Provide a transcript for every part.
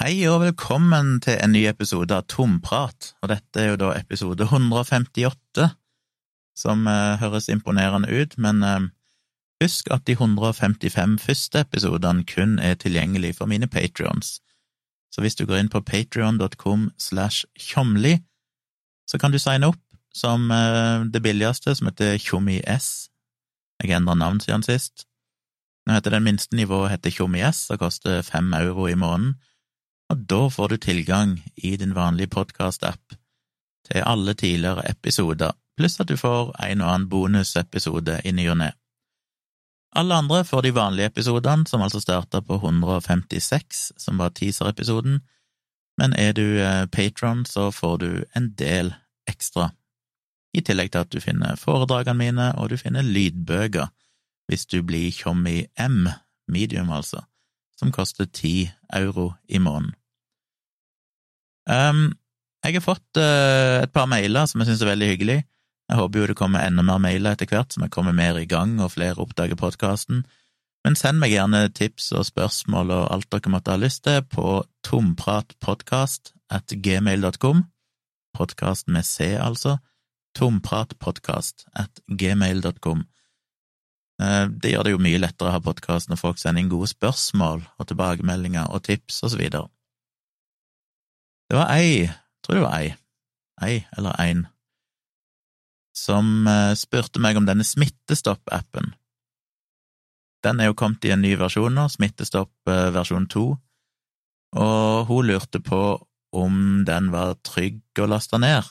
Hei og velkommen til en ny episode av Tomprat, og dette er jo da episode 158, som eh, høres imponerende ut, men eh, husk at de 155 første episodene kun er tilgjengelig for mine patrions. Så hvis du går inn på patrion.com slash tjomli, så kan du signe opp som eh, det billigste, som heter Tjommi S. Jeg endra navn siden sist. Nå heter det minste nivået heter Tjommi S og koster fem euro i måneden og da får du tilgang i din vanlige podkast-app til alle tidligere episoder, pluss at du får en og annen bonusepisode i ny og ne. Alle andre får de vanlige episodene, som altså starta på 156, som var teaser-episoden, men er du eh, patron, så får du en del ekstra, i tillegg til at du finner foredragene mine, og du finner lydbøker hvis du blir Tjommi M, medium altså, som koster ti euro i måneden. Um, jeg har fått uh, et par mailer som jeg syns er veldig hyggelig. Jeg håper jo det kommer enda mer mailer etter hvert, som jeg kommer mer i gang og flere oppdager podkasten. Men send meg gjerne tips og spørsmål og alt dere måtte ha lyst til på tompratpodkast at. Podkast med C, altså. Tompratpodkast. Eh, det gjør det jo mye lettere å ha podkast når folk sender inn gode spørsmål og tilbakemeldinger og tips og så videre. Det var ei, jeg tror det var ei, ei eller ein, som eh, spurte meg om denne Smittestopp-appen. Den er jo kommet i en ny versjon nå, Smittestopp versjon 2, og hun lurte på om den var trygg å laste ned.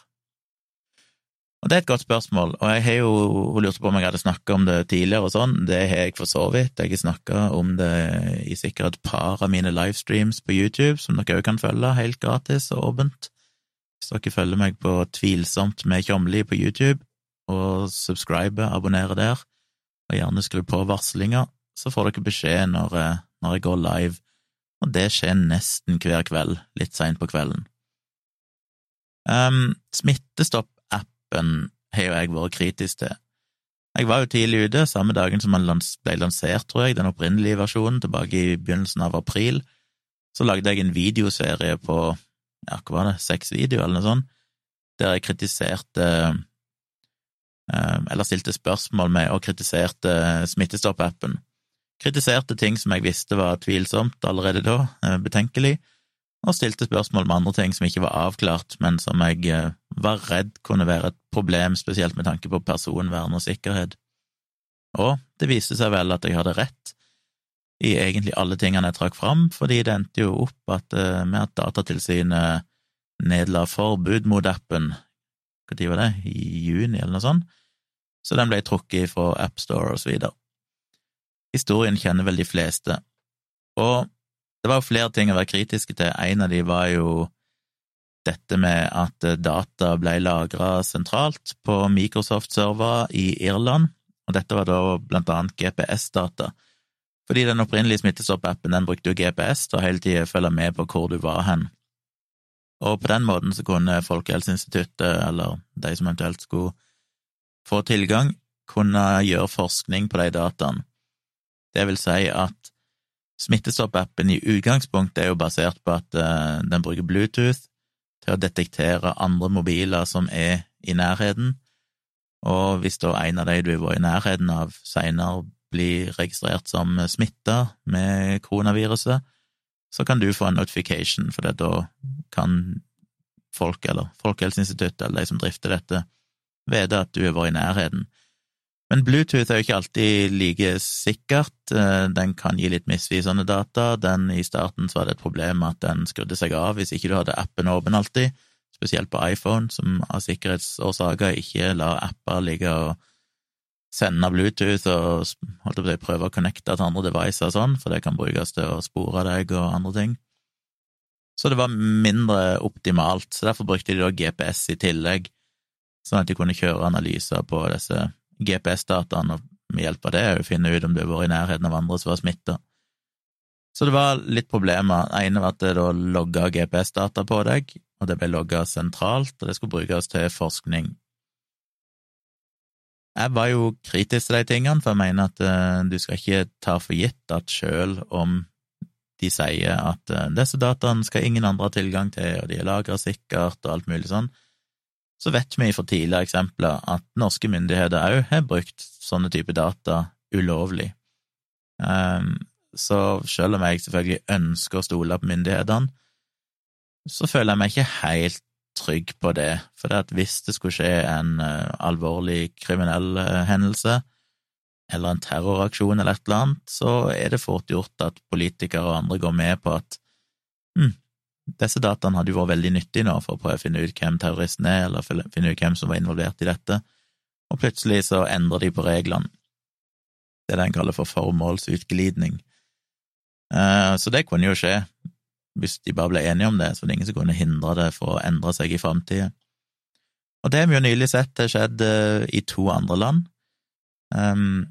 Og Det er et godt spørsmål, og jeg har jo, hun lurte på om jeg hadde snakka om det tidligere og sånn, det har jeg for så vidt, jeg har snakka om det i sikkert et par av mine livestreams på YouTube, som dere òg kan følge helt gratis og åpent. Hvis dere følger meg på Tvilsomt med Tjomli på YouTube, og subscriber, abonnerer der, og gjerne skru på varslinger, så får dere beskjed når, eh, når jeg går live, og det skjer nesten hver kveld, litt seint på kvelden. Um, Smittestopp appen har jo jeg vært kritisk til. Jeg var jo tidlig ute, samme dagen som den ble lansert, tror jeg, den opprinnelige versjonen, tilbake i begynnelsen av april. Så lagde jeg en videoserie på, ja, hva var det, seks videoer eller noe sånt, der jeg kritiserte eh, Eller stilte spørsmål med og kritiserte Smittestopp-appen. Kritiserte ting som jeg visste var tvilsomt allerede da, eh, betenkelig, og stilte spørsmål med andre ting som ikke var avklart, men som jeg eh, var redd kunne være et problem, spesielt med tanke på personvern og sikkerhet. Og det viste seg vel at jeg hadde rett i egentlig alle tingene jeg trakk fram, fordi det endte jo opp at, eh, med at Datatilsynet nedla forbud mot appen, når var det, i juni eller noe sånt, så den ble trukket fra AppStore og så videre. Historien kjenner vel de fleste, og det var jo flere ting å være kritiske til. En av de var jo dette med at data ble lagra sentralt på Microsoft-servere i Irland, og dette var da blant annet GPS-data. Fordi den opprinnelige Smittestopp-appen den brukte jo GPS til å hele tida følge med på hvor du var hen. Og på den måten så kunne Folkehelseinstituttet, eller de som eventuelt skulle få tilgang, kunne gjøre forskning på de dataene. Det vil si at Smittestopp-appen i utgangspunktet er jo basert på at uh, den bruker Bluetooth til å detektere andre mobiler som er i nærheten, og hvis da en av de du har vært i nærheten av, senere blir registrert som smitta med koronaviruset, så kan du få en notification, for da kan folk, eller Folkehelseinstituttet, eller de som drifter dette, vite at du har vært i nærheten. Men Bluetooth er jo ikke alltid like sikkert, eh, den kan gi litt misvisende data. Den I starten var det et problem at den skrudde seg av hvis ikke du hadde appen åpen alltid, spesielt på iPhone, som av sikkerhetsårsaker ikke lar apper ligge og sende Bluetooth og holdt på prøve å connecte til andre devices og sånn, for det kan brukes til å spore deg og andre ting. Så det var mindre optimalt, så derfor brukte de da GPS i tillegg, sånn at de kunne kjøre analyser på disse GPS-dataene, og med hjelp av det å finne ut om du har vært i nærheten av andre som var smitta. Så det var litt problemer. Det ene var at det da logga GPS-data på deg, og det ble logga sentralt, og det skulle brukes til forskning. Jeg var jo kritisk til de tingene, for jeg mener at uh, du skal ikke ta for gitt at selv om de sier at eh, disse dataene skal ingen andre ha tilgang til, og de er lagra sikkert, og alt mulig sånn, så vet vi fra tidligere eksempler at norske myndigheter òg har brukt sånne typer data ulovlig. Um, så selv om jeg selvfølgelig ønsker å stole på myndighetene, så føler jeg meg ikke helt trygg på det, for det at hvis det skulle skje en uh, alvorlig kriminell uh, hendelse, eller en terroraksjon eller et eller annet, så er det fort gjort at politikere og andre går med på at hm, disse dataene hadde jo vært veldig nyttige nå for å prøve å finne ut hvem terroristen er, eller finne ut hvem som var involvert i dette, og plutselig så endrer de på reglene. Det er det en kaller for formålsutglidning. Uh, så det kunne jo skje, hvis de bare ble enige om det, så det er ingen som kunne hindre det for å endre seg i framtida. Og det har vi jo nylig sett det skjedd uh, i to andre land. Um,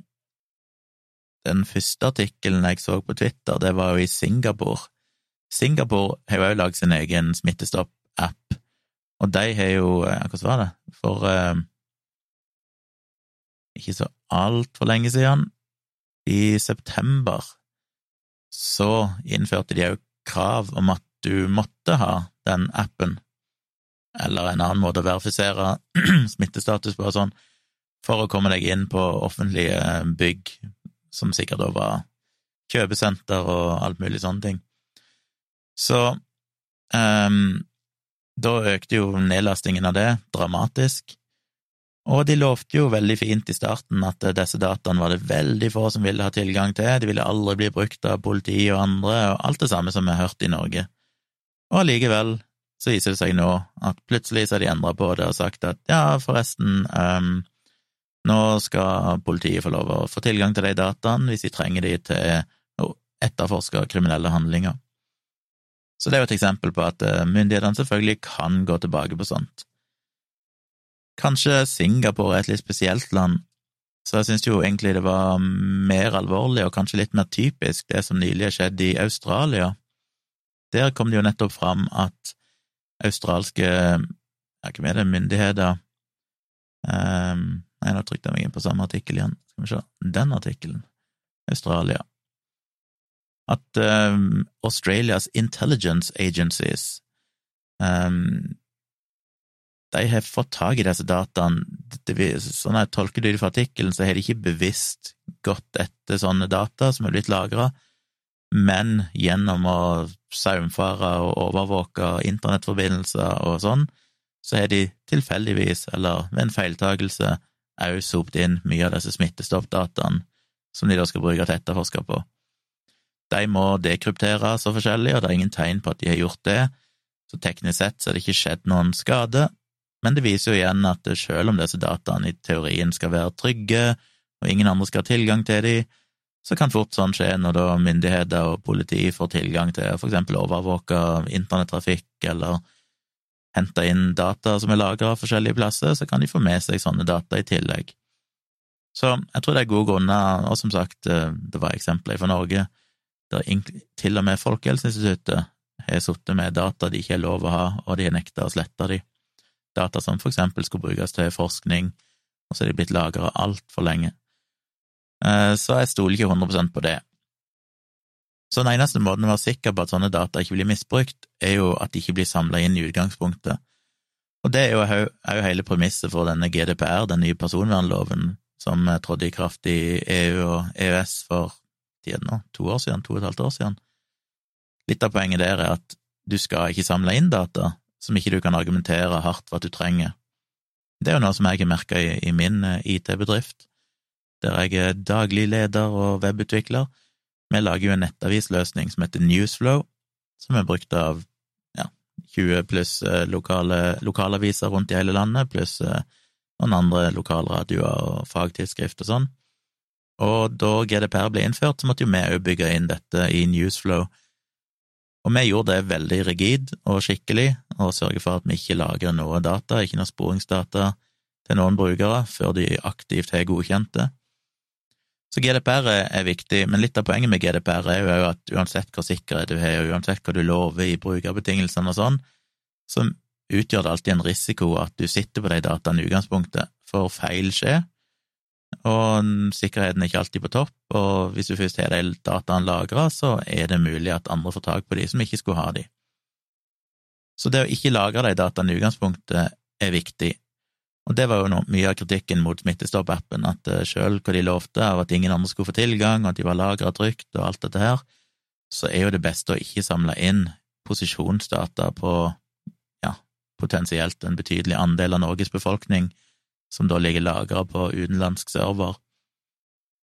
den første artikkelen jeg så på Twitter, det var jo i Singapore. Singapore har jo òg lagd sin egen smittestopp-app, og de har jo eh, Hvordan var det? For eh, ikke så altfor lenge siden, i september, så innførte de òg krav om at du måtte ha den appen, eller en annen måte å verifisere smittestatus på og sånn, for å komme deg inn på offentlige bygg, som sikkert da var kjøpesenter og alt mulig sånne ting. Så um, da økte jo nedlastingen av det dramatisk, og de lovte jo veldig fint i starten at disse dataene var det veldig få som ville ha tilgang til, de ville aldri bli brukt av politi og andre, og alt det samme som vi har hørt i Norge. Og allikevel så viser det seg nå at plutselig så har de endra på det og sagt at ja, forresten, um, nå skal politiet få lov å få tilgang til de dataene hvis de trenger de til å etterforske kriminelle handlinger. Så det er jo et eksempel på at eh, myndighetene selvfølgelig kan gå tilbake på sånt. Kanskje Singapore er et litt spesielt land, så jeg syns jo egentlig det var mer alvorlig og kanskje litt mer typisk det som nylig har skjedd i Australia. Der kom det jo nettopp fram at australske ja, hvem er det, myndigheter um, Nei, nå trykte jeg meg inn på samme artikkel igjen. Skal vi se, den artikkelen. Australia. At um, Australias intelligence agencies um, de har fått tak i disse dataene. Sånn jeg tolker det fra artikkelen, så har de ikke bevisst gått etter sånne data som er blitt lagra, men gjennom å saumfare og overvåke internettforbindelser og sånn, så har de tilfeldigvis, eller ved en feiltagelse, òg sopt inn mye av disse smittestoppdataene som de da skal bruke til etterforske på. De må dekrypteres og forskjellig, og det er ingen tegn på at de har gjort det, så teknisk sett så er det ikke skjedd noen skade, men det viser jo igjen at selv om disse dataene i teorien skal være trygge, og ingen andre skal ha tilgang til dem, så kan fort sånn skje når da myndigheter og politi får tilgang til for eksempel overvåke internettrafikk eller hente inn data som er lagra forskjellige plasser, så kan de få med seg sånne data i tillegg. Så jeg tror det er gode grunner, og som sagt, eh, det var eksempler fra Norge til og med Folkehelseinstituttet har sittet med data de ikke har lov å ha, og de har nekta å slette de data som for eksempel skulle brukes til forskning, og så er de blitt lagra altfor lenge. Eh, så jeg stoler ikke 100 på det. Så den eneste måten å være sikker på at sånne data ikke blir misbrukt, er jo at de ikke blir samla inn i utgangspunktet. Og det er jo, er jo hele premisset for denne GDPR, den nye personvernloven, som trådte i kraft i EU og EØS for tiden nå, to år siden, to og et halvt år siden. Litt av poenget der er at du skal ikke samle inn data, som ikke du kan argumentere hardt for at du trenger. Det er jo noe som jeg har merka i, i, min eh, IT-bedrift, der jeg er daglig leder og webutvikler. Vi lager jo en nettavisløsning som heter Newsflow, som er brukt av ja, 20 pluss eh, lokale, lokalaviser rundt i hele landet, pluss eh, noen andre lokalradioer og fagtidsskrift og sånn. Og da GDPR ble innført, så måtte jo vi òg bygge inn dette i Newsflow og vi gjorde det veldig rigid og skikkelig, og sørger for at vi ikke lagrer noe data, ikke noe sporingsdata, til noen brukere før de aktivt har godkjent det. Så GDPR er viktig, men litt av poenget med GDPR er jo at uansett hva sikkerhet du har, og uansett hva du lover i brukerbetingelsene og sånn, så utgjør det alltid en risiko at du sitter på de dataene i utgangspunktet, for feil skjer, og sikkerheten er ikke alltid på topp, og hvis du først har de dataene lagra, så er det mulig at andre får tak på de som ikke skulle ha de. Så det å ikke lagre de dataene i utgangspunktet er viktig, og det var jo noe, mye av kritikken mot Smittestopp-appen, at uh, selv hva de lovte av at ingen andre skulle få tilgang, og at de var lagra trygt og alt dette her, så er jo det beste å ikke samle inn posisjonsdata på ja, potensielt en betydelig andel av Norges befolkning, som da ligger lagra på utenlandsk server.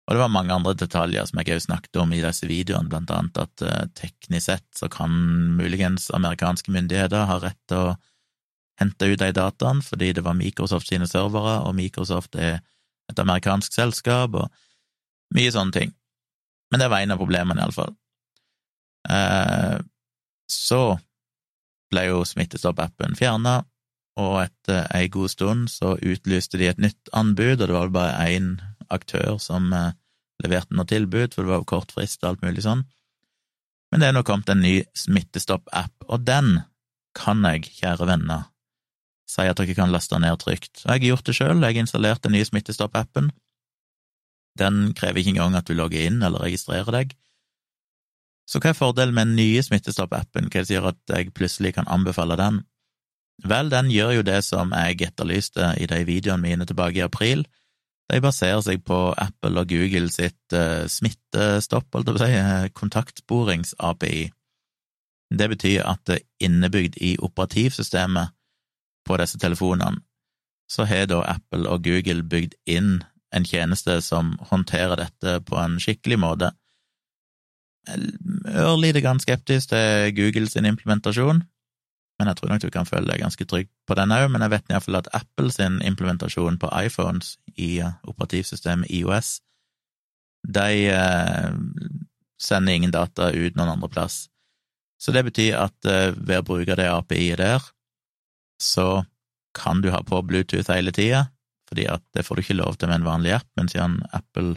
Og det var mange andre detaljer som jeg også snakket om i disse videoene, blant annet at uh, teknisk sett så kan muligens amerikanske myndigheter ha rett til å hente ut de dataene fordi det var Microsoft sine servere, og Microsoft er et amerikansk selskap, og mye sånne ting. Men det var en av problemene, iallfall. Eh, så ble jo Smittestopp-appen fjerna, og etter ei god stund så utlyste de et nytt anbud, og det var vel bare én aktør som eh, leverte noe tilbud, for det var jo kort frist og alt mulig sånn. Men det er nå kommet en ny Smittestopp-app, og den kan jeg, kjære venner, si at dere kan laste ned trygt. Og jeg har gjort det sjøl, jeg har installert den nye Smittestopp-appen. Den krever ikke engang at du logger inn eller registrerer deg. Så hva er fordelen med den nye Smittestopp-appen, hva sier at jeg plutselig kan anbefale den? Vel, den gjør jo det som jeg etterlyste i de videoene mine tilbake i april. De baserer seg på Apple og Google sitt uh, smittestopp, holdt jeg på å si, eh, kontaktsporings-API. Det betyr at det innebygd i operativsystemet på disse telefonene, så har da Apple og Google bygd inn en tjeneste som håndterer dette på en skikkelig måte. Ørlite grann skeptisk til Google sin implementasjon, men jeg tror nok du kan føle deg ganske trygg på den òg. Men jeg vet iallfall at Apple sin implementasjon på iPhones i operativsystemet IOS, de eh, sender ingen data ut noen andre plass. Så det betyr at eh, ved å bruke det API-et der, så kan du ha på Bluetooth hele tida, fordi at det får du ikke lov til med en vanlig app, men siden Apple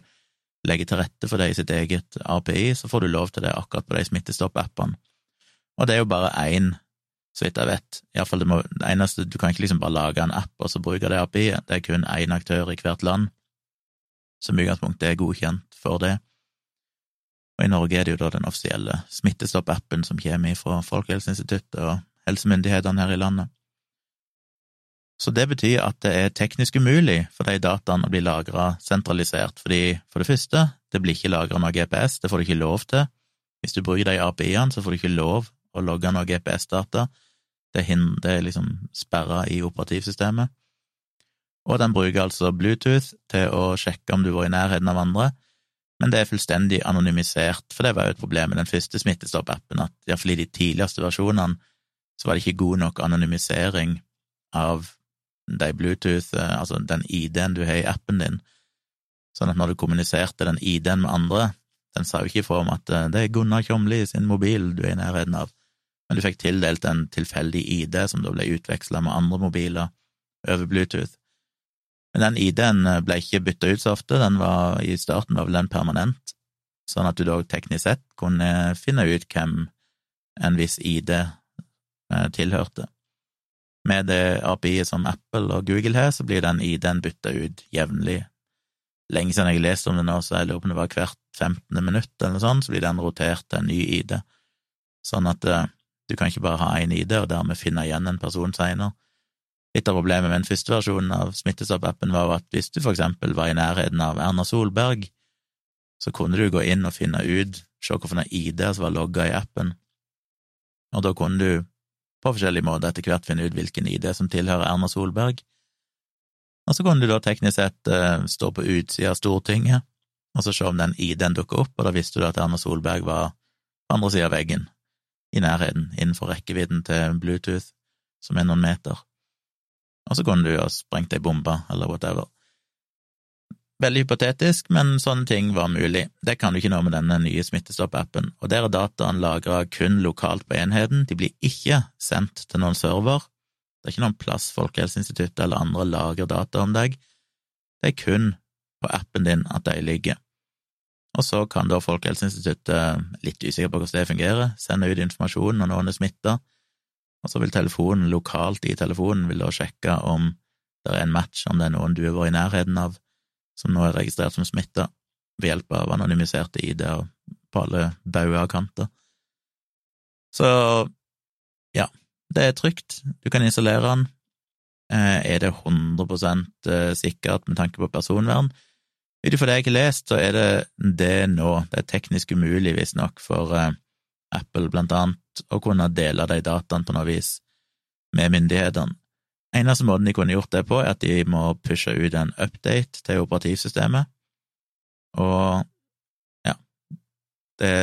legger til rette for det i sitt eget API, så får du lov til det akkurat på de Smittestopp-appene. Og det er jo bare én, så vidt jeg vet, iallfall det, må, det eneste Du kan ikke liksom bare lage en app og så bruke det API-et, det er kun én aktør i hvert land som i utgangspunktet er godkjent for det. Og i Norge er det jo da den offisielle Smittestopp-appen som kommer fra Folkehelseinstituttet og helsemyndighetene her i landet. Så det betyr at det er teknisk umulig for de dataene å bli lagra sentralisert, fordi for det første, det blir ikke lagra noe GPS, det får du ikke lov til. Hvis du bruker de API-ene, så får du ikke lov å logge noe GPS-data. Det, er liksom sperra i operativsystemet. Og den bruker altså Bluetooth til å sjekke om du var i nærheten av andre, men det er fullstendig anonymisert, for det var jo et problem med den første Smittestopp-appen, at iallfall i de tidligste versjonene så var det ikke god nok anonymisering av de Bluetooth, eh, altså den ID-en du har i appen din, sånn at når du kommuniserte den ID-en med andre, den sa jo ikke ifra om at eh, det er Gunnar Kjomli sin mobil du er i nærheten av, men du fikk tildelt en tilfeldig ID som da ble utveksla med andre mobiler over Bluetooth. Men den ID-en eh, ble ikke bytta ut så ofte, den var i starten var vel den permanent, sånn at du da teknisk sett kunne finne ut hvem en viss ID tilhørte. Med det API-et som Apple og Google har, så blir den ID-en bytta ut jevnlig. Lenge siden jeg leste om det nå, så jeg lurer på om det var hvert 15. minutt eller noe sånt, så blir den rotert til en ny ID. Sånn at uh, du kan ikke bare ha én ID og dermed finne igjen en person seinere. Litt av problemet med den første versjonen av Smittestopp-appen var at hvis du for eksempel var i nærheten av Erna Solberg, så kunne du gå inn og finne ut, se hvilken ID som var logga i appen, og da kunne du på forskjellige måter etter hvert finne ut hvilken ID som tilhører Erna Solberg. Og så kunne du da teknisk sett uh, stå på utsida av Stortinget og så se om den ID-en dukker opp, og da visste du at Erna Solberg var på andre sida av veggen, i nærheten, innenfor rekkevidden til Bluetooth, som er noen meter. Og så kunne du ha sprengt ei bombe, eller whatever. Veldig hypotetisk, men sånne ting var mulig. Det kan du ikke nå med denne nye Smittestopp-appen, og der er dataen lagra kun lokalt på enheten, de blir ikke sendt til noen server. Det er ikke noen plass Folkehelseinstituttet eller andre lagrer data om deg, det er kun på appen din at de ligger. Og så kan da Folkehelseinstituttet, litt usikker på hvordan det fungerer, sende ut informasjon når noen er smitta, og så vil telefonen lokalt i telefonen vil da sjekke om det er en match, om det er noen du har vært i nærheten av, som nå er registrert som smitta, ved hjelp av anonymiserte ID-er på alle bauger og kanter. Så ja, det er trygt, du kan installere den. Eh, er det 100 eh, sikkert med tanke på personvern? Ut ifra det jeg har lest, så er det det nå. Det er teknisk umulig, visstnok, for eh, Apple blant annet å kunne dele de dataene på noe vis med myndighetene. Eneste måten de kunne gjort det på, er at de må pushe ut en update til operativsystemet, og ja, det,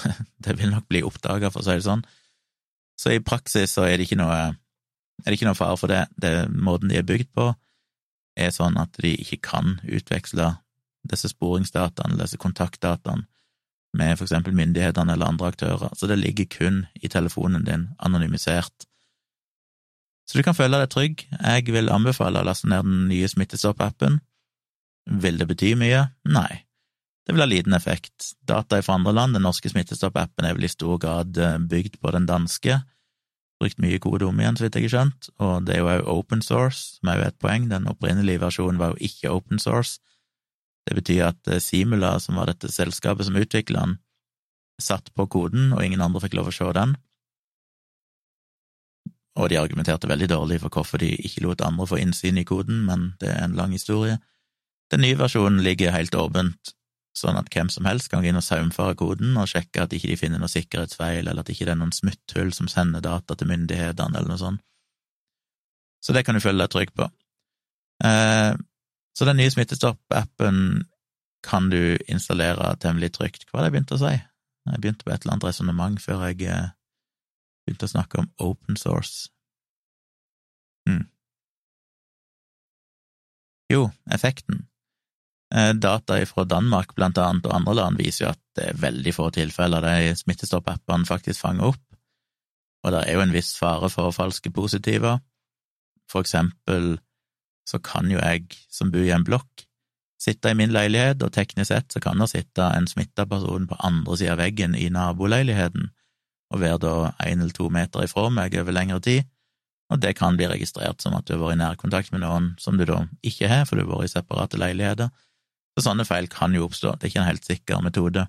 det vil nok bli oppdaga, for å si det sånn. Så i praksis så er det ikke noe, er det ikke noe fare for det. det. Måten de er bygd på, er sånn at de ikke kan utveksle disse sporingsdataene, disse kontaktdataene, med for eksempel myndighetene eller andre aktører, så det ligger kun i telefonen din, anonymisert. Så du kan føle deg trygg. Jeg vil anbefale å laste ned den nye Smittestopp-appen. Vil det bety mye? Nei. Det vil ha liten effekt. Data fra andre land, den norske Smittestopp-appen er vel i stor grad eh, bygd på den danske. Brukt mye kode om igjen, så vidt jeg har skjønt, og det er jo òg open source, som er jo et poeng. Den opprinnelige versjonen var jo ikke open source. Det betyr at eh, Simula, som var dette selskapet som utvikla den, satt på koden, og ingen andre fikk lov å se den. Og de argumenterte veldig dårlig for hvorfor de ikke lot andre få innsyn i koden, men det er en lang historie. Den nye versjonen ligger helt åpent sånn at hvem som helst kan gå inn og saumfare koden og sjekke at ikke de finner noe sikkerhetsfeil, eller at ikke det er noen smutthull som sender data til myndighetene, eller noe sånt. Så det kan du føle deg trygg på. Eh, så den nye Smittestopp-appen kan du installere temmelig trygt. Hva var det jeg begynte å si? Jeg begynte på et eller annet resonnement før jeg eh, begynte å snakke om open source. Hmm. Jo, effekten. Eh, data fra Danmark, blant annet, og andre land viser jo at det er veldig få tilfeller de Smittestopp-appene faktisk fanger opp, og det er jo en viss fare for falske positiver. For eksempel så kan jo jeg, som bor i en blokk, sitte i min leilighet, og teknisk sett så kan det sitte en smitta person på andre sida av veggen i naboleiligheten, og være da én eller to meter ifra meg over lengre tid, og det kan bli registrert som at du har vært i nærkontakt med noen som du da ikke har, for du har vært i separate leiligheter. Så sånne feil kan jo oppstå, det er ikke en helt sikker metode.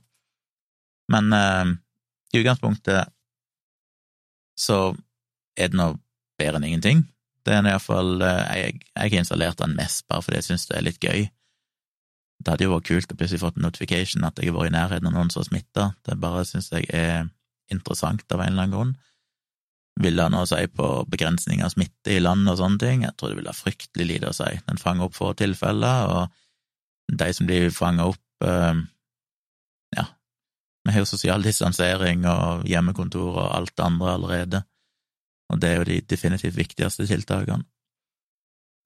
Men eh, i utgangspunktet så er det nå bedre enn ingenting. Det er iallfall eh, Jeg, har installert den mest bare fordi jeg syns det er litt gøy. Det hadde jo vært kult å plutselig fått en notification at jeg har vært i nærheten av noen som har smitta. Det bare syns jeg er interessant av en eller annen grunn. Vil det ha noe å si på begrensning av smitte i landet og sånne ting? Jeg tror det vil ha fryktelig lite å si. Den fanger opp få tilfeller, og de som blir fanga opp eh, Ja, vi har jo sosial distansering og hjemmekontor og alt det andre allerede, og det er jo de definitivt viktigste tiltakene.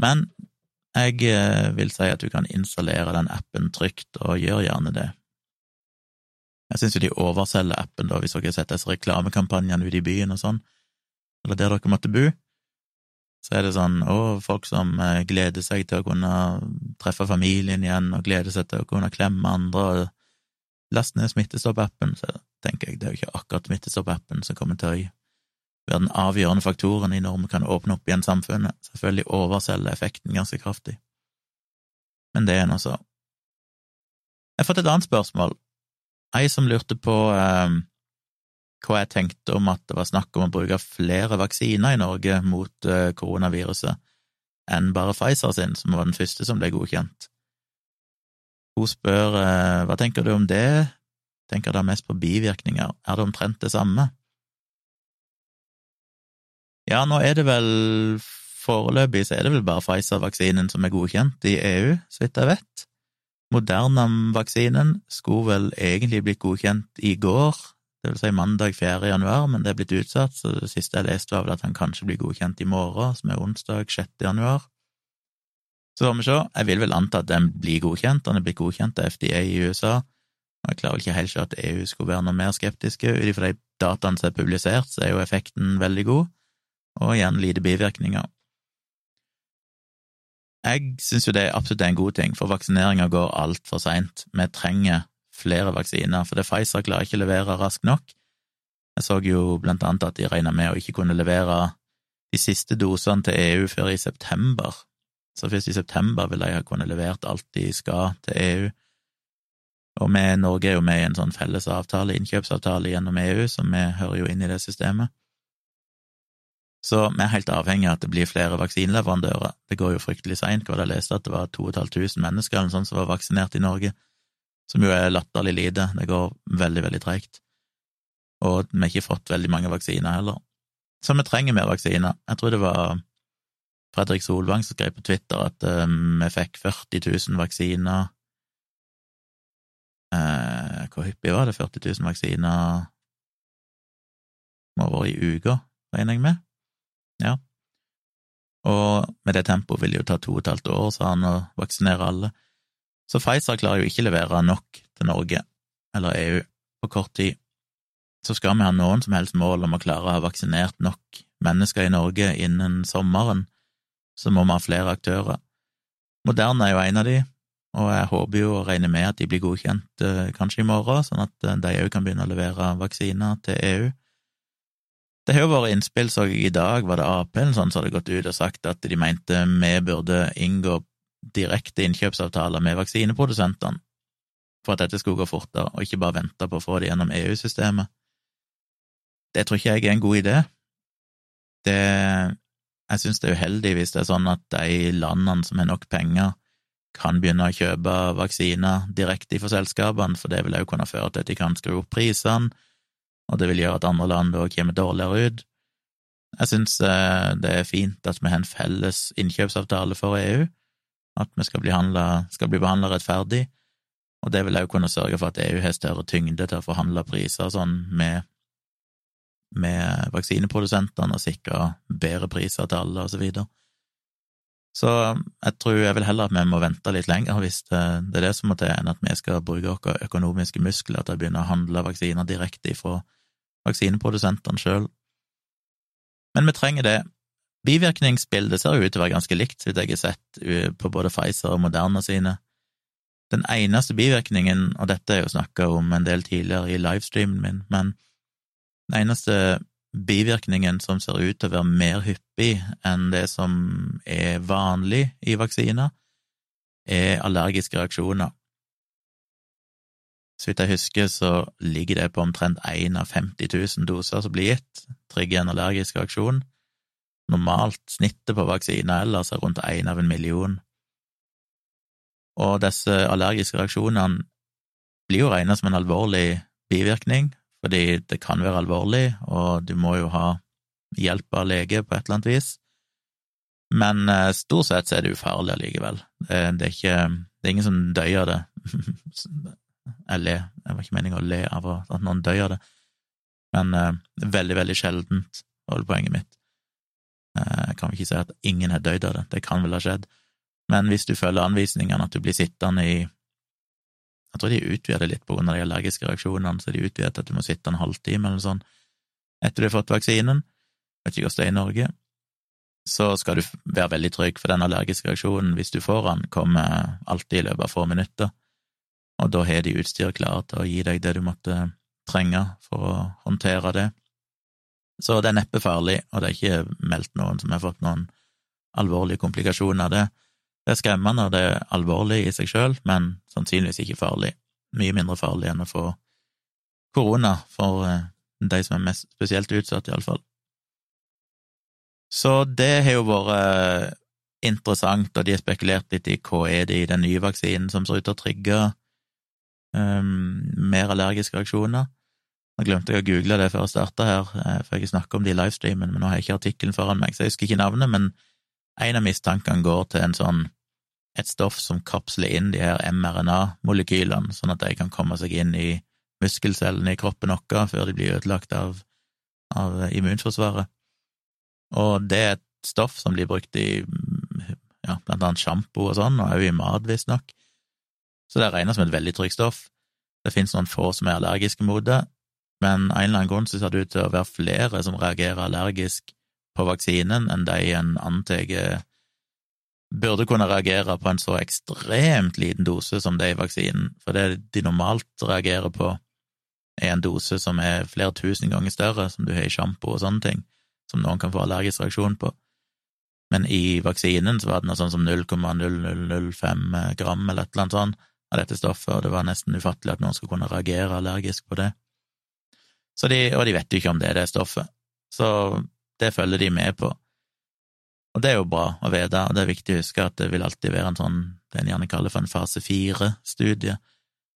Men jeg eh, vil si at du kan installere den appen trygt, og gjør gjerne det. Jeg syns jo de overselger appen, da, hvis dere har sett disse reklamekampanjene ute i byen og sånn, eller der dere måtte bo så er det sånn å, folk som eh, gleder seg til å kunne treffe familien igjen, og gleder seg til å kunne klemme andre, og last ned Smittestopp-appen, så tenker jeg det er jo ikke akkurat Smittestopp-appen som kommer til å være den avgjørende faktoren i når vi kan åpne opp igjen samfunnet. Selvfølgelig overselger effekten ganske kraftig. Men det er nå så. Jeg har fått et annet spørsmål. Ei som lurte på eh, hva jeg tenkte om at det var snakk om å bruke flere vaksiner i Norge mot eh, koronaviruset enn bare Pfizer sin, som var den første som ble godkjent. Hun spør eh, hva tenker du om det, tenker da mest på bivirkninger, er det omtrent det samme? Ja, nå er det vel foreløpig så er det vel bare Pfizer-vaksinen som er godkjent i EU, så vidt jeg vet. Moderna-vaksinen skulle vel egentlig blitt godkjent i går, det vil si mandag 4. januar, men det er blitt utsatt, så det siste jeg leste, var vel at han kanskje blir godkjent i morgen, som er onsdag 6. januar. Så får vi se. Jeg vil vel anta at den blir godkjent. Den er blitt godkjent av FDA i USA. Jeg klarer vel ikke helt se at EU skulle være noe mer skeptiske. Ut ifra de dataene som er publisert, så er jo effekten veldig god, og igjen lite bivirkninger. Jeg syns jo det er absolutt en god ting, for vaksineringa går altfor seint. Vi trenger flere vaksiner, for det Pfizer klarer ikke å levere raskt nok. Jeg så jo blant annet at de regna med å ikke kunne levere de siste dosene til EU før i september, Så først i september vil de ha kunnet levert alt de skal til EU. Og vi, Norge er jo med i en sånn felles avtale, innkjøpsavtale gjennom EU, så vi hører jo inn i det systemet. Så vi er helt avhengig av at det blir flere vaksineleverandører. Det går jo fryktelig seint. Jeg leste at det var 2500 mennesker eller sånn som var vaksinert i Norge, som jo er latterlig lite. Det går veldig, veldig treigt. Og vi har ikke fått veldig mange vaksiner heller. Så vi trenger mer vaksiner. Jeg tror det var Fredrik Solvang som skrev på Twitter at uh, vi fikk 40 000 vaksiner uh, Hvor hyppig var det? 40 000 vaksiner må ha vært i uka, regner jeg med? Ja. Og med det tempoet vil det jo ta to og et halvt år, sa han, å vaksinere alle. Så Pfizer klarer jo ikke levere nok til Norge, eller EU, på kort tid. Så skal vi ha noen som helst mål om å klare å ha vaksinert nok mennesker i Norge innen sommeren, så må vi ha flere aktører. Moderne er jo en av de, og jeg håper jo og regner med at de blir godkjent eh, kanskje i morgen, sånn at eh, de òg kan begynne å levere vaksiner til EU. Det har jo vært innspill, så i dag var det Ap eller sånn som hadde gått ut og sagt at de mente vi burde inngå direkte innkjøpsavtaler med vaksineprodusentene for at dette skulle gå fortere, og ikke bare vente på å få det gjennom EU-systemet. Det tror ikke jeg er en god idé. Det Jeg synes det er uheldig hvis det er sånn at de landene som har nok penger, kan begynne å kjøpe vaksiner direkte fra selskapene, for det vil også kunne føre til at de kan skru opp prisene, og det vil gjøre at andre land òg kommer dårligere ut. Jeg syns eh, det er fint at vi har en felles innkjøpsavtale for EU, at vi skal bli, handlet, bli behandla rettferdig, og det vil òg kunne sørge for at EU har større tyngde til å forhandle priser sånn med, med vaksineprodusentene og sikre bedre priser til alle, og så videre. Så jeg tror jeg vil heller at vi må vente litt lenger hvis det, det er det som må til, enn at vi skal bruke våre økonomiske muskler til å begynne å handle vaksiner direkte fra vaksineprodusentene sjøl. Men vi trenger det. Bivirkningsbildet ser jo ut til å være ganske likt, hvis jeg har sett på både Pfizer og Moderna sine. Den eneste bivirkningen, og dette er jo snakka om en del tidligere i livestreamen min, men den eneste bivirkningen som ser ut til å være mer hyppig enn det som er vanlig i vaksiner, er allergiske reaksjoner. Så vidt jeg husker, så ligger det på omtrent én av 50 000 doser som blir gitt, trigger en allergisk reaksjon. Normalt snittet på vaksiner ellers er rundt én av en million. Og disse allergiske reaksjonene blir jo regnet som en alvorlig bivirkning, fordi det kan være alvorlig, og du må jo ha hjelp av lege på et eller annet vis. Men eh, stort sett så er det ufarlig allikevel. Det, er ikke Det er ingen som dør av det. Jeg ler, det var ikke meningen å le av at noen dør av det, men eh, veldig, veldig sjeldent, var poenget mitt. Jeg kan vel ikke si at ingen har dødd av det, det kan vel ha skjedd, men hvis du følger anvisningene, at du blir sittende i Jeg tror de utvider litt på grunn av de allergiske reaksjonene, så de utvider at du må sitte en halvtime eller sånn etter du har fått vaksinen, vet ikke hvordan det er i Norge, så skal du være veldig trygg, for den allergiske reaksjonen, hvis du får den, kommer alltid i løpet av få minutter og da har de utstyr klart til å gi deg det du måtte trenge for å håndtere det. Så det er neppe farlig, og det er ikke meldt noen som har fått noen alvorlige komplikasjoner av det. Det er skremmende, og det er alvorlig i seg sjøl, men sannsynligvis ikke farlig. Mye mindre farlig enn å få korona for eh, de som er mest spesielt utsatt, iallfall. Så det har jo vært eh, interessant, og de har spekulert litt i hva er det i den nye vaksinen som ser ut til å trigge um, mer allergiske reaksjoner. Nå glemte jeg å google det før jeg starta her, eh, for jeg snakker om det i livestreamen, men nå har jeg ikke artikkelen foran meg, så jeg husker ikke navnet, men en av mistankene går til en sånn et stoff som kapsler inn de her mRNA-molekylene, sånn at de kan komme seg inn i muskelcellene i kroppen vår før de blir ødelagt av, av immunforsvaret. Og det er et stoff som blir brukt i ja, blant annet sjampo og sånn, og også i mat, visstnok så det regnet som et veldig trygt stoff. Det finnes noen få som er allergiske mot det, men en eller annen grunn så ser det ut til å være flere som reagerer allergisk på vaksinen enn de en antar burde kunne reagere på en så ekstremt liten dose som det er i vaksinen, for det de normalt reagerer på, er en dose som er flere tusen ganger større, som du har i sjampo og sånne ting, som noen kan få allergisk reaksjon på. Men i vaksinen så var det noe sånn som 0,0005 gram eller et eller annet sånt av dette stoffet, og det var nesten ufattelig at noen skulle kunne reagere allergisk på det. De, og de vet jo ikke om det er det stoffet, så det følger de med på. Og det er jo bra å vite, og det er viktig å huske at det vil alltid være en sånn, det en gjerne kaller for en fase fire-studie,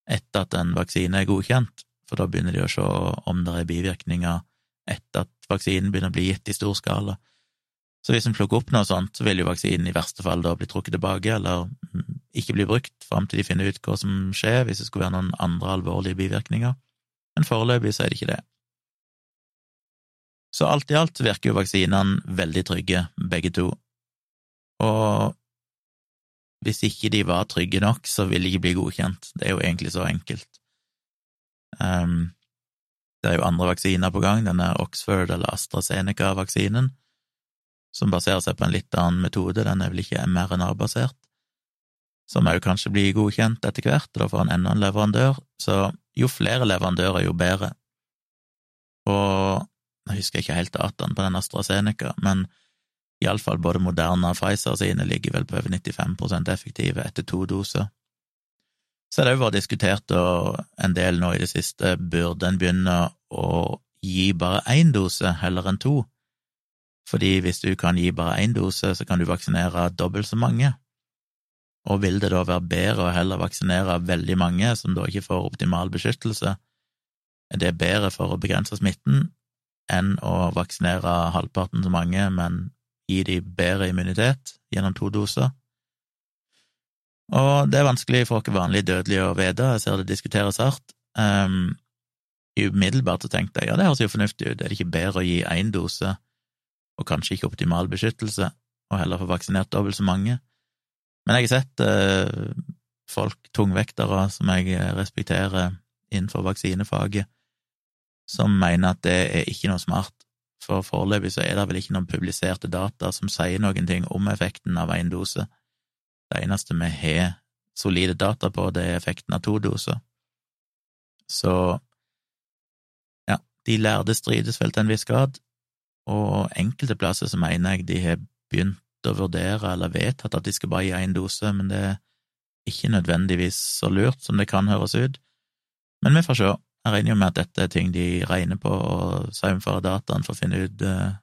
etter at en vaksine er godkjent, for da begynner de å se om det er bivirkninger etter at vaksinen begynner å bli gitt i stor skala. Så hvis en plukker opp noe sånt, så vil jo vaksinen i verste fall da bli trukket tilbake, eller ikke blir brukt fram til de finner ut hva som skjer, hvis det skulle være noen andre alvorlige bivirkninger. Men foreløpig så er det ikke det. Så alt i alt virker jo vaksinene veldig trygge, begge to. Og hvis ikke de var trygge nok, så vil de ikke bli godkjent. Det er jo egentlig så enkelt. Um, det er jo andre vaksiner på gang, denne Oxford- eller AstraZeneca-vaksinen, som baserer seg på en litt annen metode, den er vel ikke mRNA-basert som òg kanskje blir godkjent etter hvert, og da får han enda en leverandør, så jo flere leverandører, jo bedre. Og jeg husker ikke helt dataen på den AstraZeneca, men iallfall både Moderna og Pfizer sine ligger vel på over 95% effektive etter to doser. Så det har jo vært diskutert og en del nå i det siste, burde en begynne å gi bare én dose heller enn to? Fordi hvis du kan gi bare én dose, så kan du vaksinere dobbelt så mange. Og vil det da være bedre å heller vaksinere veldig mange som da ikke får optimal beskyttelse? Er det bedre for å begrense smitten enn å vaksinere halvparten så mange, men gi de bedre immunitet gjennom to doser? Og det er vanskelig for oss vanlige dødelige å vite, jeg ser det diskuteres hardt. Um, umiddelbart så tenkte jeg ja, det høres jo fornuftig ut, er det ikke bedre å gi én dose og kanskje ikke optimal beskyttelse, og heller få vaksinert dobbelt så mange? Men jeg har sett eh, folk, tungvektere, som jeg eh, respekterer innenfor vaksinefaget, som mener at det er ikke noe smart. For foreløpig så er det vel ikke noen publiserte data som sier noen ting om effekten av én dose. Det eneste vi har solide data på, det er effekten av to doser. Så ja, de lærde strides vel til en viss grad, og enkelte plasser så mener jeg de har begynt å vurdere eller vedtatt at de skal bare gi én dose, men det er ikke nødvendigvis så lurt som det kan høres ut. Men vi får se. Jeg regner jo med at dette er ting de regner på og saumfører dataen for å finne ut, eh,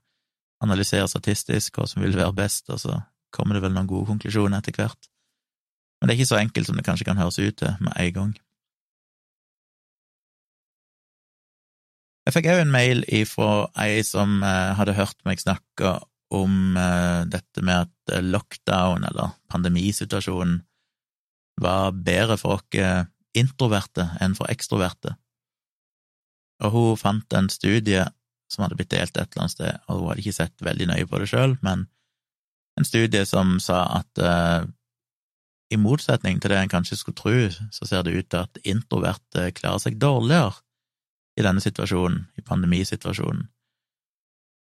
analysere statistisk hva som vil være best, og så kommer det vel noen gode konklusjoner etter hvert. Men det er ikke så enkelt som det kanskje kan høres ut til med en gang. Jeg fikk òg en mail ifra ei som eh, hadde hørt meg snakke om uh, dette med at eh, lockdown, eller pandemisituasjonen, var bedre for oss introverte enn for ekstroverte. Og hun fant en studie som hadde blitt delt et eller annet sted, og hun hadde ikke sett veldig nøye på det sjøl, men en studie som sa at eh, i motsetning til det en kanskje skulle tro, så ser det ut til at introverte klarer seg dårligere i denne situasjonen, i pandemisituasjonen.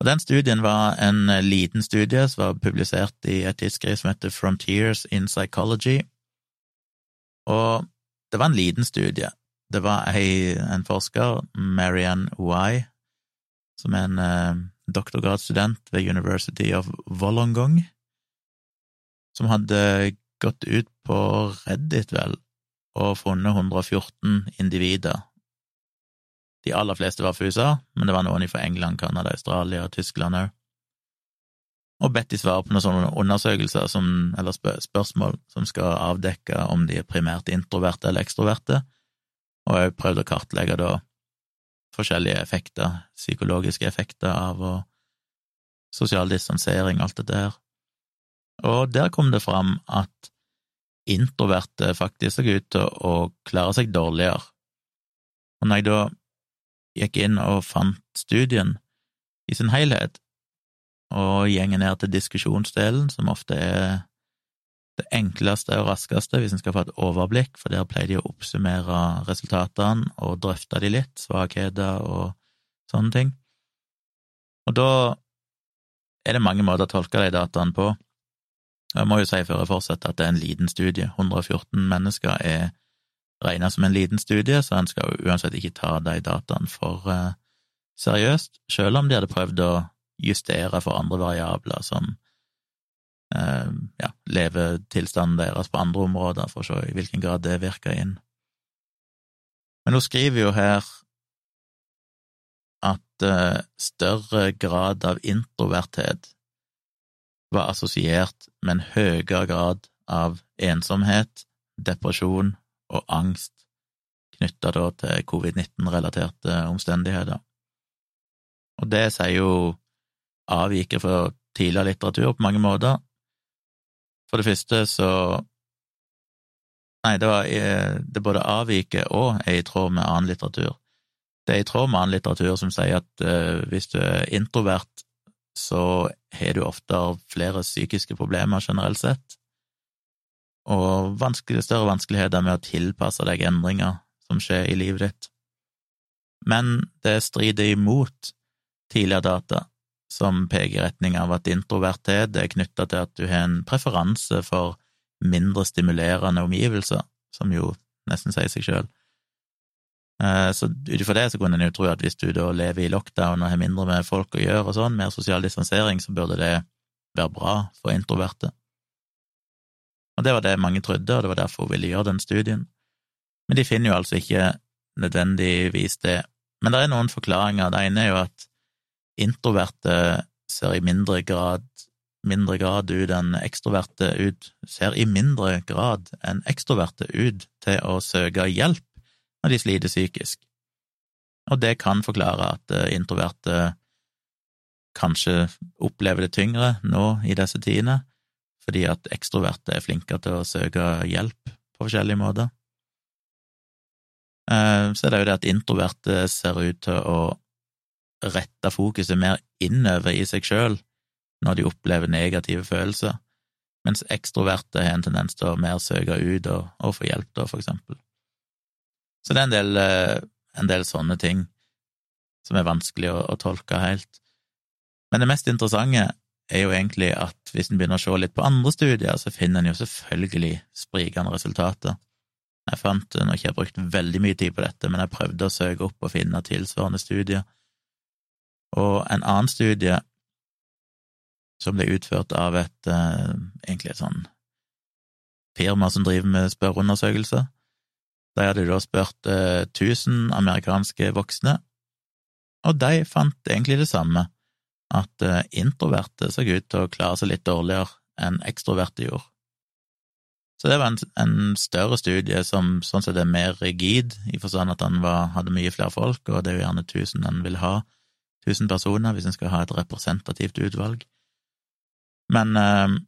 Og Den studien var en eh, liten studie som var publisert i et tidsskrift som heter Frontiers in Psychology, og det var en liten studie. Det var ei, en forsker, Marianne Wai, som er en eh, doktorgradsstudent ved University of Wollongong, som hadde gått ut på Reddit, vel, og funnet 114 individer de aller fleste var fra USA, men det var noen fra England, Canada, Australia og Tyskland òg. Og bedt de svare på noen sånne undersøkelser som, eller spørsmål som skal avdekke om de er primært introverte eller ekstroverte, og jeg prøvd å kartlegge da forskjellige effekter, psykologiske effekter av å sosial distansering, alt dette her. Og der kom det fram at introverte faktisk så ut til å klare seg dårligere. Og når jeg da gikk inn og fant studien i sin helhet, og gjenger ned til diskusjonsdelen, som ofte er det enkleste og raskeste hvis en skal få et overblikk, for der pleier de å oppsummere resultatene og drøfte de litt, svakheter og sånne ting. Og da er det mange måter å tolke de dataene på. Jeg må jo si før jeg fortsetter at det er en liten studie. 114 mennesker er regna som en liten studie, så en skal jo uansett ikke ta de dataene for uh, seriøst, selv om de hadde prøvd å justere for andre variabler, som eh, ja, levetilstanden deres på andre områder, for å se i hvilken grad det virker inn. Men hun skriver jo her at eh, større grad av introverthet var assosiert med en høyere grad av ensomhet, depresjon og angst knytta til covid-19-relaterte omstendigheter. Og det sier jo avviker fra tidligere litteratur på mange måter. For det første så Nei, det, var, det både avviker og er i tråd med annen litteratur. Det er i tråd med annen litteratur som sier at uh, hvis du er introvert, så har du ofte flere psykiske problemer generelt sett, og vanskelig, større vanskeligheter med å tilpasse deg endringer som skjer i livet ditt. Men det strider imot tidligere data som peker i retning av at introverthet er knytta til at du har en preferanse for mindre stimulerende omgivelser, som jo nesten sier seg sjøl. Eh, så ut ifra det så kunne en jo tro at hvis du da lever i lockdown og har mindre med folk å gjøre og sånn, mer sosial distansering, så burde det være bra for introverte. Og det var det mange trodde, og det var derfor hun ville gjøre den studien. Men de finner jo altså ikke nødvendigvis det. Men det er noen forklaringer. Det ene er jo at introverte ser i mindre grad mindre grad ut enn ekstroverte ut, ser i mindre grad enn ekstroverte ut til å søke hjelp når de sliter psykisk. Og det kan forklare at eh, introverte kanskje opplever det tyngre nå i disse tidene, fordi at ekstroverte er flinkere til å søke hjelp på forskjellige måter. Eh, så er det jo det at introverte ser ut til å rette fokuset mer innover i seg sjøl når de opplever negative følelser, mens ekstroverte har en tendens til å mer søke ut og, og få hjelp, da, for eksempel. Så det er en del, eh, en del sånne ting som er vanskelig å, å, tolke helt. Men det mest interessante er jo egentlig at hvis en begynner å se litt på andre studier, så finner en jo selvfølgelig sprikende resultater. Jeg fant, nå har ikke jeg brukt veldig mye tid på dette, men jeg prøvde å søke opp og finne tilsvarende studier. Og en annen studie som ble utført av et eh, egentlig et sånn firma som driver med spørreundersøkelser. Der hadde da spurt eh, 1000 amerikanske voksne, og de fant egentlig det samme, at eh, introverte så ut til å klare seg litt dårligere enn ekstroverte gjorde. Så det var en, en, større studie som sånn sett er mer rigid, i forstand at han var, hadde mye flere folk, og det er jo gjerne 1000 en vil ha, 1000 personer, hvis en skal ha et representativt utvalg. Men eh,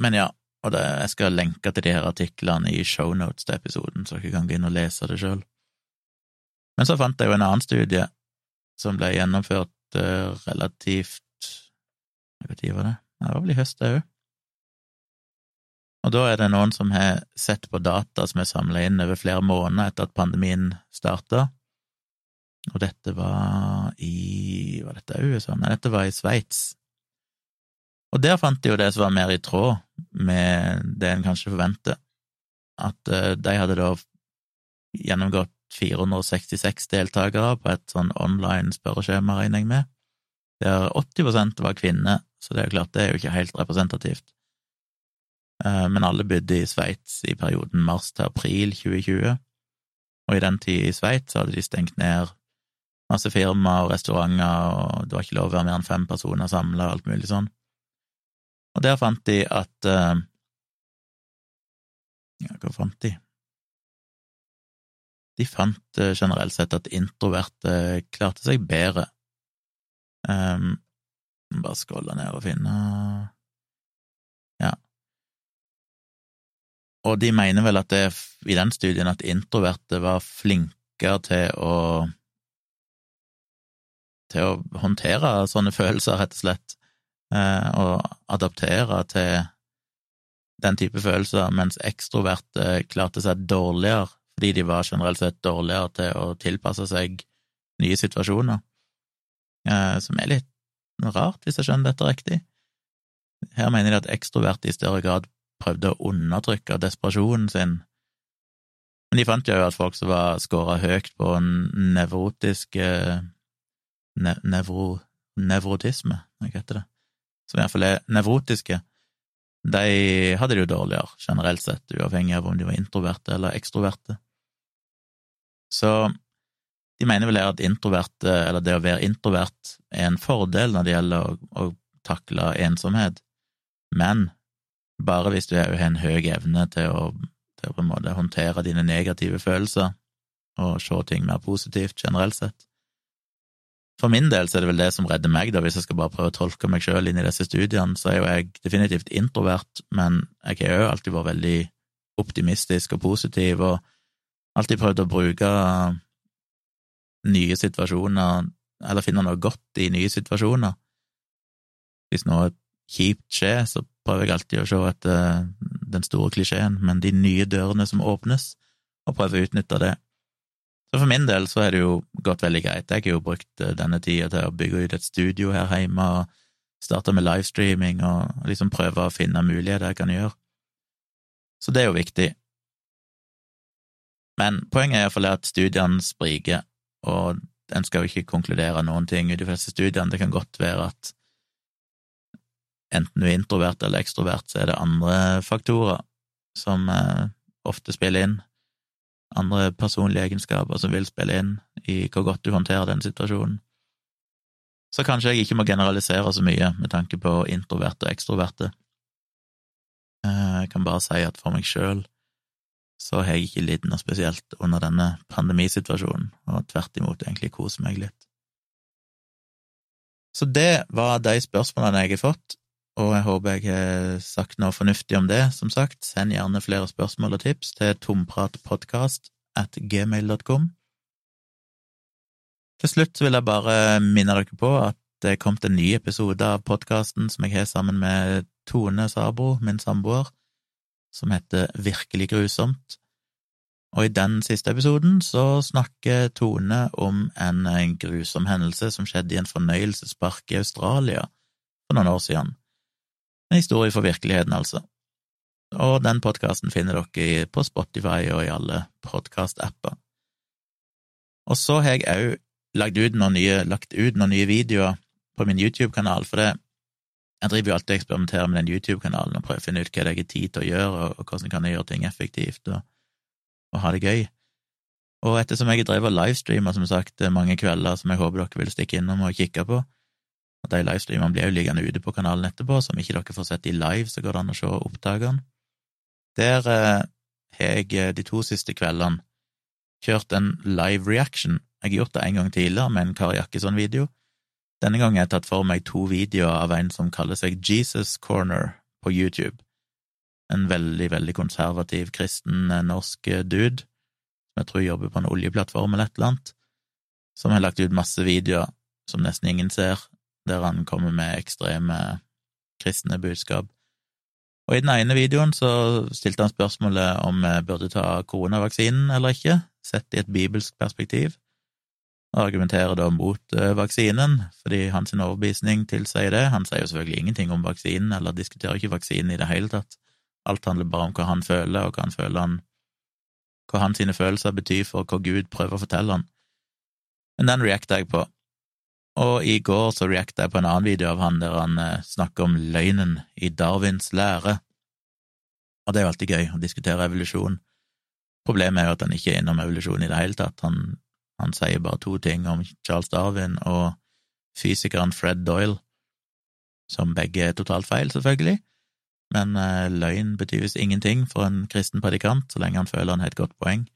Men ja, og det, jeg skal lenke til de her artiklene i shownotes til episoden, så dere kan gå inn og lese det sjøl. Men så fant jeg jo en annen studie som ble gjennomført uh, relativt Når var det? Det var vel i høst, det òg. Og da er det noen som har sett på data som er samla inn over flere måneder etter at pandemien starta, og dette var i Var dette USA? Nei, dette var i Sveits. Og der fant de jo det som var mer i tråd med det en kanskje forventer, at uh, de hadde da gjennomgått 466 deltakere på et sånn online spørreskjema, regner jeg med, der 80% var kvinner, så det er jo klart, det er jo ikke helt representativt. Uh, men alle bodde i Sveits i perioden mars til april 2020, og i den tid i Sveits hadde de stengt ned masse firmaer og restauranter, og det var ikke lov å være mer enn fem personer samla alt mulig sånn. Og der fant de at uh, Ja, hva fant de? De fant uh, generelt sett at introverte klarte seg bedre. Um, bare skrolle ned og finne Ja. Og de mener vel at det i den studien at introverte var flinkere til å til å håndtere sånne følelser, rett og slett, eh, og adaptere til den type følelser, mens ekstroverte klarte seg dårligere fordi de var generelt sett dårligere til å tilpasse seg nye situasjoner, eh, som er litt rart, hvis jeg skjønner dette riktig. Her mener de at ekstroverte i større grad prøvde å undertrykke desperasjonen sin, men de fant jo at folk som var scora høyt på nevrotiske nevro, nevrotisme, hva heter det? som iallfall er nevrotiske, de hadde det jo dårligere, generelt sett, uavhengig av om de var introverte eller ekstroverte. Så de mener vel at introverte, eller det å være introvert, er en fordel når det gjelder å, å takle ensomhet, men bare hvis du har en høy evne til å, til å på en måte håndtere dine negative følelser og se ting mer positivt generelt sett. For min del så er det vel det som redder meg, da, hvis jeg skal bare prøve å tolke meg sjøl inn i disse studiene, så er jo jeg definitivt introvert, men jeg har jo alltid vært veldig optimistisk og positiv, og alltid prøvd å bruke nye situasjoner, eller finne noe godt i nye situasjoner. Hvis noe kjipt skjer, så prøver jeg alltid å se etter den store klisjeen, men de nye dørene som åpnes, og prøver å utnytte det. Så for min del så har det jo gått veldig greit. Jeg har jo brukt eh, denne tida til å bygge ut et studio her hjemme og starte med livestreaming og liksom prøve å finne muligheter jeg kan gjøre. Så det er jo viktig. Men poenget er iallfall at studiene spriker, og en skal jo ikke konkludere noen ting i de fleste studiene. Det kan godt være at enten du er introvert eller ekstrovert, så er det andre faktorer som eh, ofte spiller inn andre personlige egenskaper som vil spille inn i hvor godt du håndterer den situasjonen. Så kanskje jeg ikke må generalisere så mye med tanke på introverte og ekstroverte. Eh, jeg kan bare si at for meg sjøl så har jeg ikke lidd noe spesielt under denne pandemisituasjonen, og tvert imot egentlig koser meg litt. Så det var de spørsmålene jeg har fått, og jeg håper jeg har sagt noe fornuftig om det, som sagt. Send gjerne flere spørsmål og tips til tompratpodkast at gmail.com. Til slutt vil jeg bare minne dere på at det er kommet en ny episode av podkasten som jeg har sammen med Tone Sabro, min samboer, som heter Virkelig grusomt. Og i den siste episoden så snakker Tone om en, grusom hendelse som skjedde i en fornøyelsespark i Australia for noen år siden. En historie for virkeligheten, altså. Og den podkasten finner dere på Spotify og i alle podkast-apper. Og så har jeg òg lagt lagt ut noen nye videoer på min YouTube-kanal, for det jeg driver jo alltid og eksperimenterer med den YouTube-kanalen og prøver å finne ut hva det er tid til å gjøre, og, og hvordan kan jeg gjøre ting effektivt og, og ha det gøy. Og ettersom jeg har drevet livestreamer, som sagt, mange kvelder som jeg håper dere vil stikke innom og kikke på, at de livestreamene blir jo liggende ute på kanalen etterpå, så om ikke dere får sett de live, så går det an å se opptakene. Der eh, har jeg eh, de to siste kveldene kjørt en live reaction. Jeg har gjort det en gang tidligere med en Kari Jakkesson-video. Denne gangen har jeg tatt for meg to videoer av en som kaller seg Jesus Corner på YouTube. En veldig, veldig konservativ, kristen, norsk dude, som jeg tror jobber på en oljeplattform eller et eller annet, som har lagt ut masse videoer som nesten ingen ser, der han kommer med ekstreme kristne budskap. Og i den ene videoen så stilte han spørsmålet om vi burde ta koronavaksinen eller ikke, sett i et bibelsk perspektiv, argumenterer da mot eh, vaksinen, fordi hans overbevisning tilsier det. Han sier jo selvfølgelig ingenting om vaksinen, eller diskuterer ikke vaksinen i det hele tatt. Alt handler bare om hva han føler, og hva han føler han hva hans følelser betyr for hva Gud prøver å fortelle han. Men den reacta jeg på, og i går så reacta jeg på en annen video av han der han eh, snakker om løgnen i Darwins lære. Og det er jo alltid gøy å diskutere evolusjon. Problemet er jo at han ikke er innom evolusjon i det hele tatt. Han, han sier bare to ting om Charles Darwin og fysikeren Fred Doyle, som begge er totalt feil, selvfølgelig. Men eh, løgn betyr visst ingenting for en kristen predikant, så lenge han føler han har et godt poeng.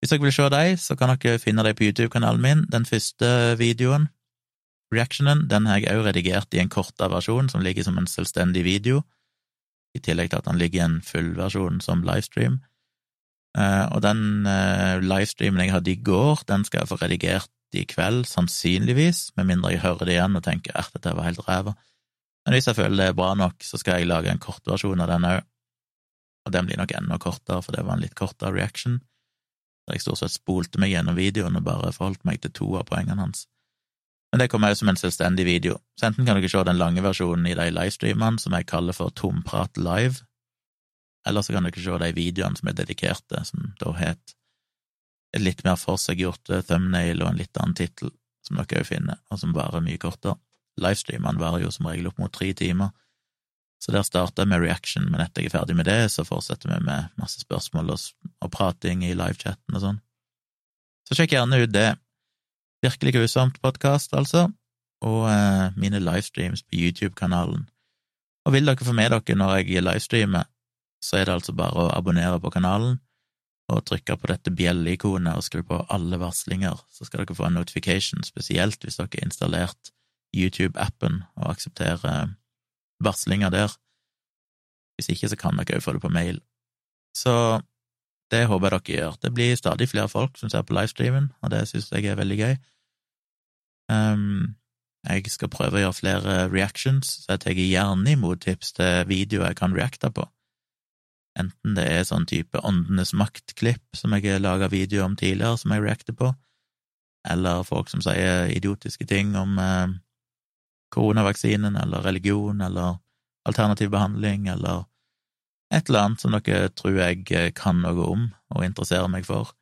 Hvis dere vil se dem, så kan dere finne dem på YouTube-kanalen min. Den første videoen, reactionen, den har jeg også redigert i en korta versjon som ligger som en selvstendig video, i tillegg til at den ligger i en full versjon som livestream. Eh, og den eh, livestreamen jeg hadde i går, den skal jeg få redigert i kveld, sannsynligvis, med mindre jeg hører det igjen og tenker at dette var helt ræva. Men hvis jeg føler det er bra nok, så skal jeg lage en kortversjon av den òg. Og den blir nok enda kortere, for det var en litt kortere reaction der jeg stort sett spolte meg gjennom videoen og bare forholdt meg til to av poengene hans. Men det kommer òg som en selvstendig video, så enten kan dere se den lange versjonen i de livestreamene som jeg kaller for Tomprat live, eller så kan dere se de videoene som er dedikerte, som da het et litt mer forseggjort thumbnail og en litt annen tittel, som dere òg finner, og som bare er mye kortere. livestreamene varer jo som regel opp mot tre timer. Så der starter jeg med reaction, men etter jeg er ferdig med det, så fortsetter vi med masse spørsmål og, og prating i livechatten og sånn. Så sjekk gjerne ut det. Virkelig grusomt podkast, altså, og eh, mine livestreams på YouTube-kanalen. Og vil dere få med dere når jeg livestreamer, så er det altså bare å abonnere på kanalen og trykke på dette bjelleikonet og skru på alle varslinger, så skal dere få en notification, spesielt hvis dere har installert YouTube-appen og aksepterer varslinger der. Hvis ikke, så kan dere også få det på mail. Så det håper jeg dere gjør. Det blir stadig flere folk som ser på livestreamen, og det synes jeg er veldig gøy. Um, jeg skal prøve å gjøre flere reactions, så jeg tar gjerne imot tips til videoer jeg kan reacte på. Enten det er sånn type Åndenes makt-klipp som jeg har laga video om tidligere, som jeg reacter på, eller folk som sier idiotiske ting om eh, koronavaksinen, eller religion, eller alternativ behandling, eller et eller annet som dere tror jeg eh, kan noe om og interesserer meg for,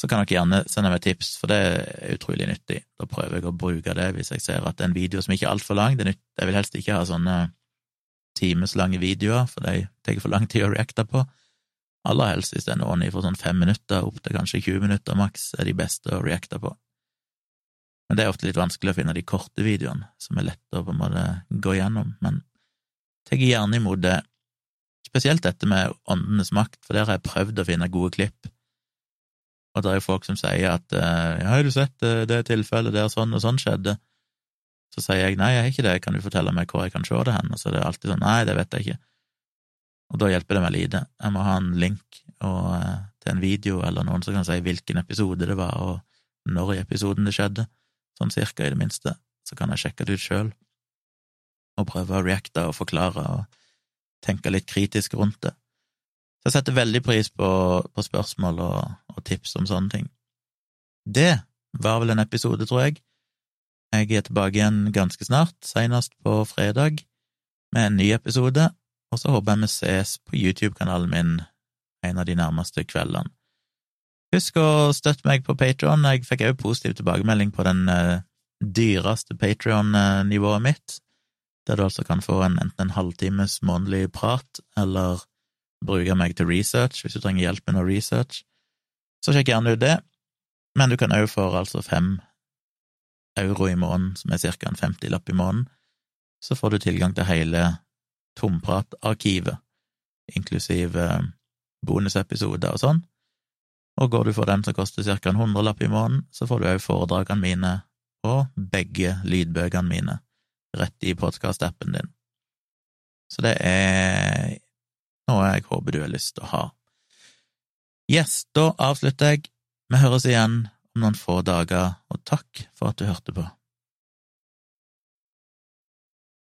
så kan dere gjerne sende meg tips, for det er utrolig nyttig. Da prøver jeg å bruke det hvis jeg ser at det er en video som ikke er altfor lang. Jeg vil helst ikke ha sånne timeslange videoer, for de tar for lang tid å reacte på. Aller helst hvis det er noen fra sånn fem minutter opp til kanskje 20 minutter maks, er de beste å reacte på. Men det er ofte litt vanskelig å finne de korte videoene, som er lette å på en måte gå gjennom, men tar gjerne imot det. Spesielt dette med åndenes makt, for der har jeg prøvd å finne gode klipp. Og det er jo folk som sier at eh, ja, har du sett det, det tilfellet der sånn og sånn skjedde? Så sier jeg nei, jeg har ikke det, kan du fortelle meg hvor jeg kan se det hen? Og så er det alltid sånn nei, det vet jeg ikke. Og da hjelper det meg lite. Jeg må ha en link og, eh, til en video eller noen som kan si hvilken episode det var, og når i episoden det skjedde, sånn cirka, i det minste. Så kan jeg sjekke det ut sjøl, og prøve å reacte og forklare og tenke litt kritisk rundt det. Så jeg setter veldig pris på, på spørsmål og, og tips om sånne ting. Det var vel en episode, tror jeg. Jeg er tilbake igjen ganske snart, senest på fredag, med en ny episode, og så håper jeg vi ses på YouTube-kanalen min en av de nærmeste kveldene. Husk å støtte meg på Patron. Jeg fikk også positiv tilbakemelding på den uh, dyreste Patron-nivået mitt, der du altså kan få en, enten en halvtimes månedlig prat, eller bruke meg til research hvis du trenger hjelp med noe research. Så sjekk gjerne ut det, men du kan også få altså fem euro i måneden, som er ca. en femtilapp i måneden, så får du tilgang til hele Tompratarkivet, inklusiv eh, bonusepisoder og sånn. Og går du for den som koster ca. en hundrelapp i måneden, så får du òg foredragene mine og begge lydbøkene mine rett i podkast-appen din. Så det er noe jeg håper du har lyst til å ha. Yes, da avslutter jeg. Vi høres igjen om noen få dager, og takk for at du hørte på.